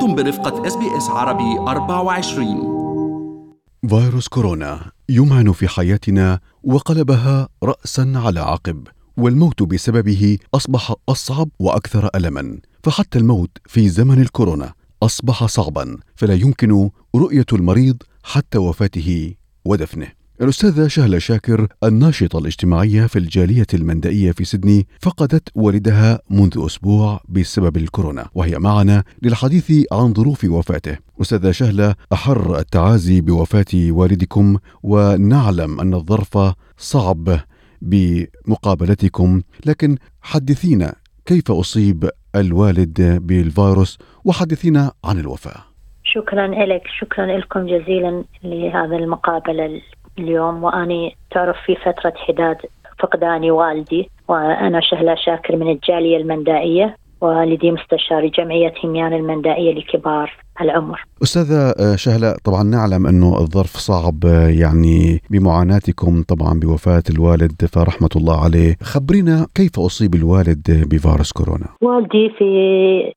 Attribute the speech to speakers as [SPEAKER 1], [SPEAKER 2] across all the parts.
[SPEAKER 1] أنتم برفقة إس بي إس عربي 24
[SPEAKER 2] فيروس كورونا يمعن في حياتنا وقلبها رأسا على عقب والموت بسببه أصبح أصعب وأكثر ألما. فحتى الموت في زمن الكورونا أصبح صعبا فلا يمكن رؤية المريض حتى وفاته ودفنه. الأستاذة شهلة شاكر الناشطة الاجتماعية في الجالية المندائية في سيدني فقدت والدها منذ أسبوع بسبب الكورونا وهي معنا للحديث عن ظروف وفاته. أستاذة شهلة أحر التعازي بوفاة والدكم ونعلم أن الظرف صعب بمقابلتكم لكن حدثينا كيف أصيب الوالد بالفيروس وحدثينا عن الوفاة.
[SPEAKER 3] شكرا لك شكرا لكم جزيلا لهذا المقابلة اليوم وأني تعرف في فترة حداد فقداني والدي وأنا شهلة شاكر من الجالية المندائية والدي مستشار جمعية هميان المندائية لكبار العمر.
[SPEAKER 2] أستاذة شهلة طبعا نعلم أنه الظرف صعب يعني بمعاناتكم طبعا بوفاة الوالد فرحمة الله عليه. خبرينا كيف أصيب الوالد بفيروس كورونا؟
[SPEAKER 3] والدي في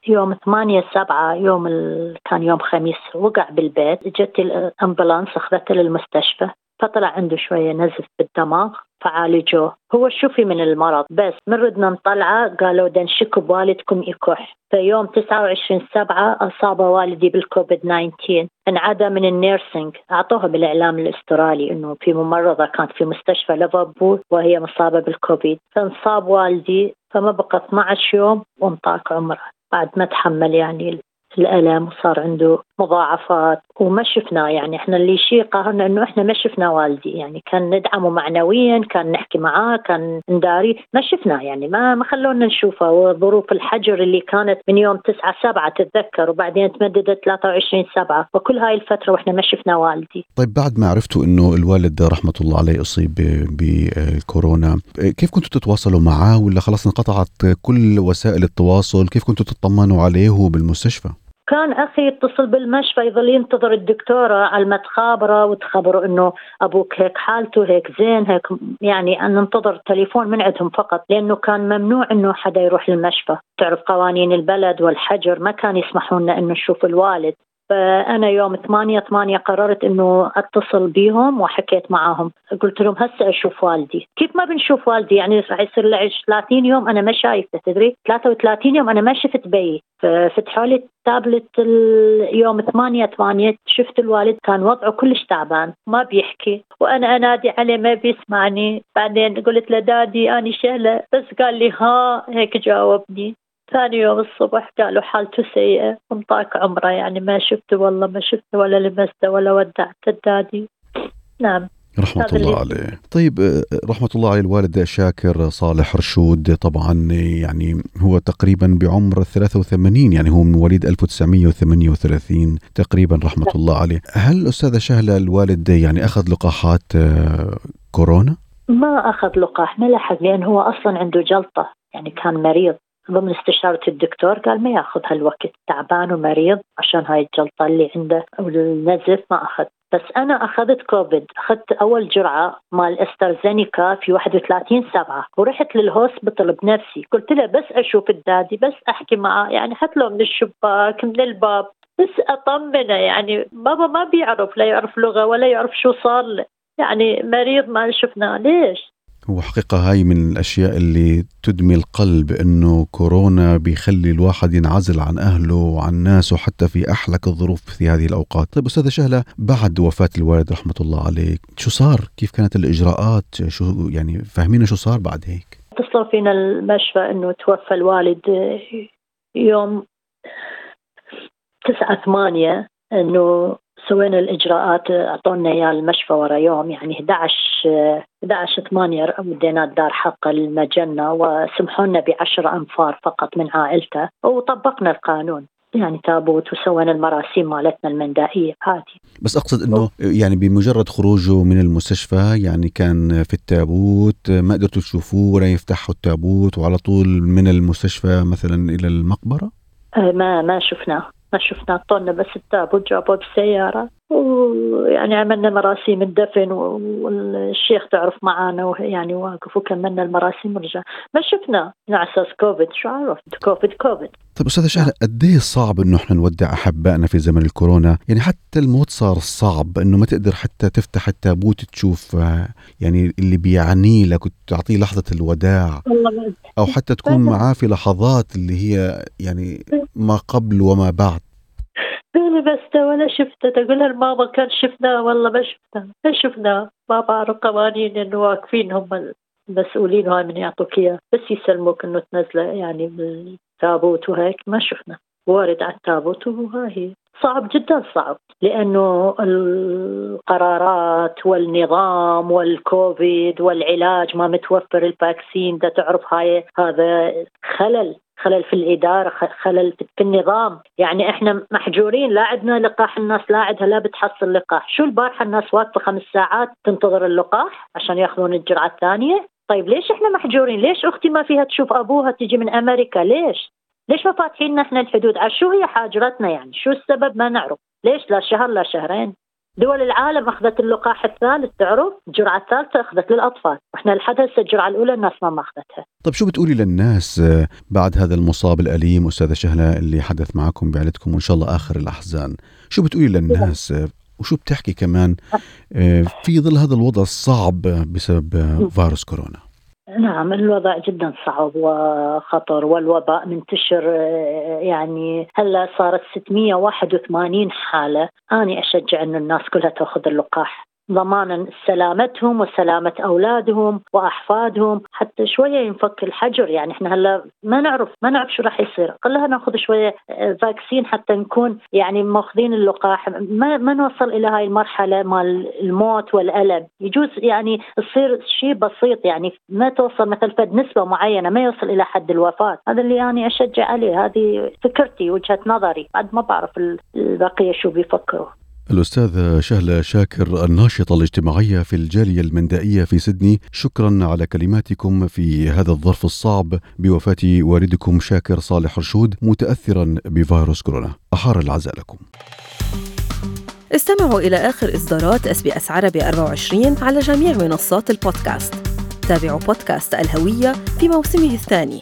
[SPEAKER 3] يوم 8 7 يوم ال... كان يوم خميس وقع بالبيت جت ال ambulance أخذته للمستشفى. فطلع عنده شوية نزف بالدماغ فعالجوه. هو شفي من المرض بس من ردنا نطلعه قالوا دنشكوا بوالدكم يكح في يوم 29 سبعة أصاب والدي بالكوفيد 19 انعدى من ال nursing. أعطوها بالإعلام الأسترالي أنه في ممرضة كانت في مستشفى ليفربول وهي مصابة بالكوفيد. فانصاب والدي فما بقى 12 يوم وانطاك عمره. بعد ما تحمل يعني الألم وصار عنده مضاعفات وما شفناه يعني إحنا اللي شيء قهرنا إنه إحنا ما شفنا والدي يعني كان ندعمه معنويا كان نحكي معاه كان نداري ما شفناه يعني ما ما خلونا نشوفه. وظروف الحجر اللي كانت من يوم 9 7 تتذكر وبعدين تمددت 23 7 وكل هاي الفترة وإحنا ما شفنا والدي.
[SPEAKER 2] طيب بعد ما عرفتوا إنه الوالد رحمة الله عليه أصيب بكورونا كيف كنتوا تتواصلوا معاه؟ ولا خلاص انقطعت كل وسائل التواصل كيف كنتوا تطمنوا عليه بالمستشفى
[SPEAKER 3] كان أخي يتصل بالمشفى يظل ينتظر الدكتورة على ما تخابره وتخبره إنه أبوك هيك حالته هيك زين هيك يعني ان ننتظر تليفون من عندهم فقط لأنه كان ممنوع إنه حدا يروح للمشفى. تعرف قوانين البلد والحجر ما كان يسمحوا لنا إنه نشوف الوالد. فأنا يوم 8 8 قررت إنه أتصل بيهم وحكيت معاهم. قلت لهم هسه أشوف والدي. كيف ما بنشوف والدي؟ يعني راح يصير لي 30 يوم أنا ما شايفه تدري؟ 33 يوم أنا ما شفت بي ففتحوا لي التابلت يوم 8 8 شفت الوالد كان وضعه كلش تعبان ما بيحكي. وأنا أنادي عليه ما بيسمعني. بعدين قلت له دادي اني شهله بس قال لي ها هيك جاوبني. ثاني يوم الصبح قالوا حالته سيئة وانطاك عمره يعني ما شفته والله ما شفته ولا لمسته ولا ودعت الدادي. نعم.
[SPEAKER 2] رحمة الله عليه. طيب رحمة الله عليه الوالد شاكر صالح رشود طبعا يعني هو تقريبا بعمر 83 يعني هو من مواليد 1938 تقريبا رحمة الله عليه. هل أستاذة شهلة الوالد يعني أخذ لقاحات كورونا؟
[SPEAKER 3] ما أخذ لقاح ما لحق لأن هو أصلا عنده جلطة يعني كان مريض. ضمن استشارة الدكتور قال ما ياخذ هالوقت تعبان ومريض عشان هاي الجلطة اللي عنده والنزف ما أخذ. بس أنا أخذت كوفيد أخذت أول جرعة مال AstraZeneca في 31 سبعة ورحت لل hospital بنفسي. قلت له بس أشوف ال daddy بس أحكي معاه يعني حتى لو من الشباك من الباب بس أطمنه يعني بابا ما بيعرف لا يعرف لغة ولا يعرف شو صار له. يعني مريض ما شفناه. ليش؟
[SPEAKER 2] هو حقيقة هاي من الأشياء اللي تدمي القلب إنه كورونا بيخلي الواحد ينعزل عن أهله وعن ناسه حتى في أحلك الظروف في هذه الأوقات. طيب أستاذة شهلة بعد وفاة الوالد رحمة الله عليه شو صار؟ كيف كانت الإجراءات؟ شو يعني فهمينا شو صار بعد هيك؟
[SPEAKER 3] اتصلوا فينا المشفى إنه توفى الوالد يوم تسعة ثمانية إنه سوينا الإجراءات أعطونا إياه المشفى ورا يوم يعني 11 11 8 ودينا الدار حق المجنة وسمحوا لنا ب 10 أنفار فقط من عائلته وطبقنا القانون. يعني تابوت وسوينا المراسيم مالتنا المندائية عادي
[SPEAKER 2] بس أقصد إنه يعني بمجرد خروجه من المستشفى يعني كان في التابوت ما قدرتوا تشوفوه ولا يفتحوا التابوت وعلى طول من المستشفى مثلا إلى المقبرة؟
[SPEAKER 3] ما ما شفناه. ما شفنا طولنا بس التابوت جابوه بالسيارة ويعني عملنا مراسيم الدفن والشيخ تعرف معانا يعني واقف وكملنا المراسيم ورجع. ما شفنا على أساس كوفيد شو عرفت؟ كوفيد كوفيد.
[SPEAKER 2] طيب أستاذة شهله قد إيه صعب إنه إحنا نودع أحبائنا في زمن الكورونا؟ يعني حتى الموت صار صعب إنه ما تقدر حتى تفتح التابوت تشوف آه، يعني اللي بيعني لك وتعطيه لحظة الوداع. أو حتى تكون معاه في لحظات اللي هي يعني ما قبل وما بعد.
[SPEAKER 3] قالي بس ولا شفته. تقول لها الماما كان شفناه. والله ما شفناه ما شفناه. ما بعرف قوانين إنه واقفين هم المسؤولين. هاي من يعطوك إياه. بس يسلموك إنه تنزله يعني بالتابوت وهيك. ما شفنا. وارد على التابوت وهاي صعب جدا صعب لأنه القرارات والنظام والكوفيد والعلاج ما متوفر الفاكسين ده تعرف هاي هذا خلل خلل في الإدارة خلل في النظام. يعني إحنا محجورين لا عندنا لقاح الناس لا عندها لا بتحصل لقاح. شو البارحة الناس واقفة خمس ساعات تنتظر اللقاح عشان يأخذون الجرعة الثانية؟ طيب ليش إحنا محجورين؟ ليش أختي ما فيها تشوف أبوها تجي من أمريكا؟ ليش؟ ليش ما فاتحين إحنا الحدود؟ شو هي حاجرتنا يعني؟ شو السبب؟ ما نعرف. ليش لا شهر لا شهرين؟ دول العالم أخذت اللقاح الثالث تعرف؟ الجرعة الثالثة أخذت للأطفال. وإحنا لحد هسه الجرعة الأولى الناس ما اخذتها
[SPEAKER 2] طيب شو بتقولي للناس آه، بعد هذا المصاب الأليم أستاذة شهلة اللي حدث معكم بعيلتكم وإن شاء الله آخر الأحزان؟ شو بتقولي للناس؟ آه، وشو بتحكي كمان؟ آه، في ظل هذا الوضع الصعب بسبب فيروس كورونا؟
[SPEAKER 3] نعم الوضع جدا صعب وخطر والوباء منتشر يعني هلأ صارت 681 حالة. أنا أشجع إنه الناس كلها تأخذ اللقاح. ضمانا سلامتهم وسلامة أولادهم وأحفادهم حتى شوية ينفك الحجر. يعني إحنا هلا ما نعرف ما نعرف شو راح يصير. خلينا ناخذ شوية آه، فاكسين حتى نكون يعني ماخذين اللقاح. ما ما نوصل إلى هاي المرحلة مال الموت والألم. يجوز يعني تصير شيء بسيط يعني ما توصل مثل فد نسبة معينة ما يوصل إلى حد الوفاة. هذا اللي يعني أشجع عليه. هذه فكرتي وجهة نظري. بعد ما بعرف البقية شو بيفكروا.
[SPEAKER 2] الأستاذة شهلة شاكر الناشطة الاجتماعية في الجالية المندائية في سيدني شكرا على كلماتكم في هذا الظرف الصعب. بوفاة والدكم شاكر صالح رشود متأثرا بفيروس كورونا. أحار العزاء لكم.
[SPEAKER 4] استمعوا إلى آخر إصدارات أس بي أس عربي 24 على جميع منصات البودكاست. تابعوا بودكاست الهوية في موسمه الثاني.